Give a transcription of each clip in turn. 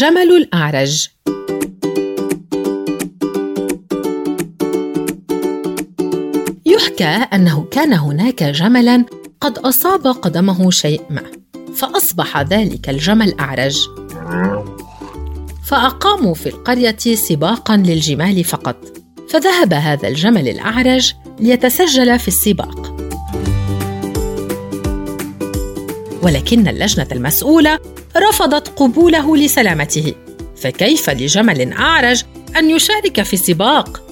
الجمل الأعرج. يحكى أنه كان هناك جملا قد أصاب قدمه شيء ما فأصبح ذلك الجمل أعرج فأقاموا في القرية سباقا للجمال فقط فذهب هذا الجمل الأعرج ليتسجل في السباق. ولكن اللجنة المسؤولة رفضت قبوله لسلامته. فكيف لجمل أعرج أن يشارك في السباق؟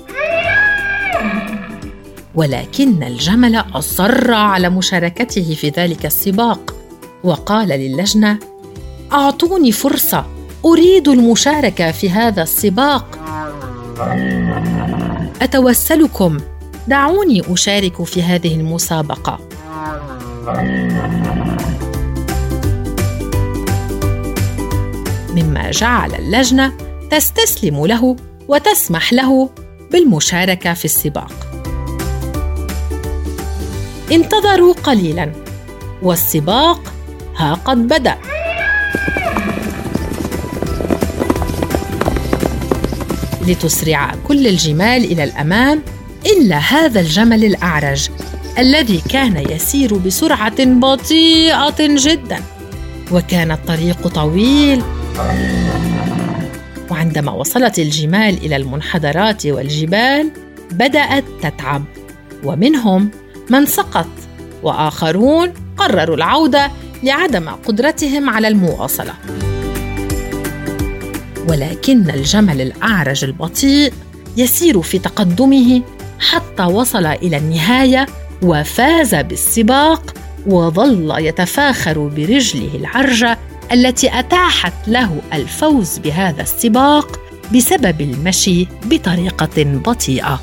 ولكن الجمل أصر على مشاركته في ذلك السباق وقال للجنة أعطوني فرصة أريد المشاركة في هذا السباق. أتوسلكم دعوني أشارك في هذه المسابقة. جعل اللجنة تستسلم له وتسمح له بالمشاركة في السباق. انتظروا قليلا والسباق ها قد بدأ. لتسرع كل الجمال إلى الأمام إلا هذا الجمل الأعرج الذي كان يسير بسرعة بطيئة جدا وكان الطريق طويل وعندما وصلت الجمال إلى المنحدرات والجبال بدأت تتعب. ومنهم من سقط وآخرون قرروا العودة لعدم قدرتهم على المواصلة. ولكن الجمل الأعرج البطيء يسير في تقدمه حتى وصل إلى النهاية وفاز بالسباق وظل يتفاخر برجله العرجة التي أتاحت له الفوز بهذا السباق بسبب المشي بطريقة بطيئة.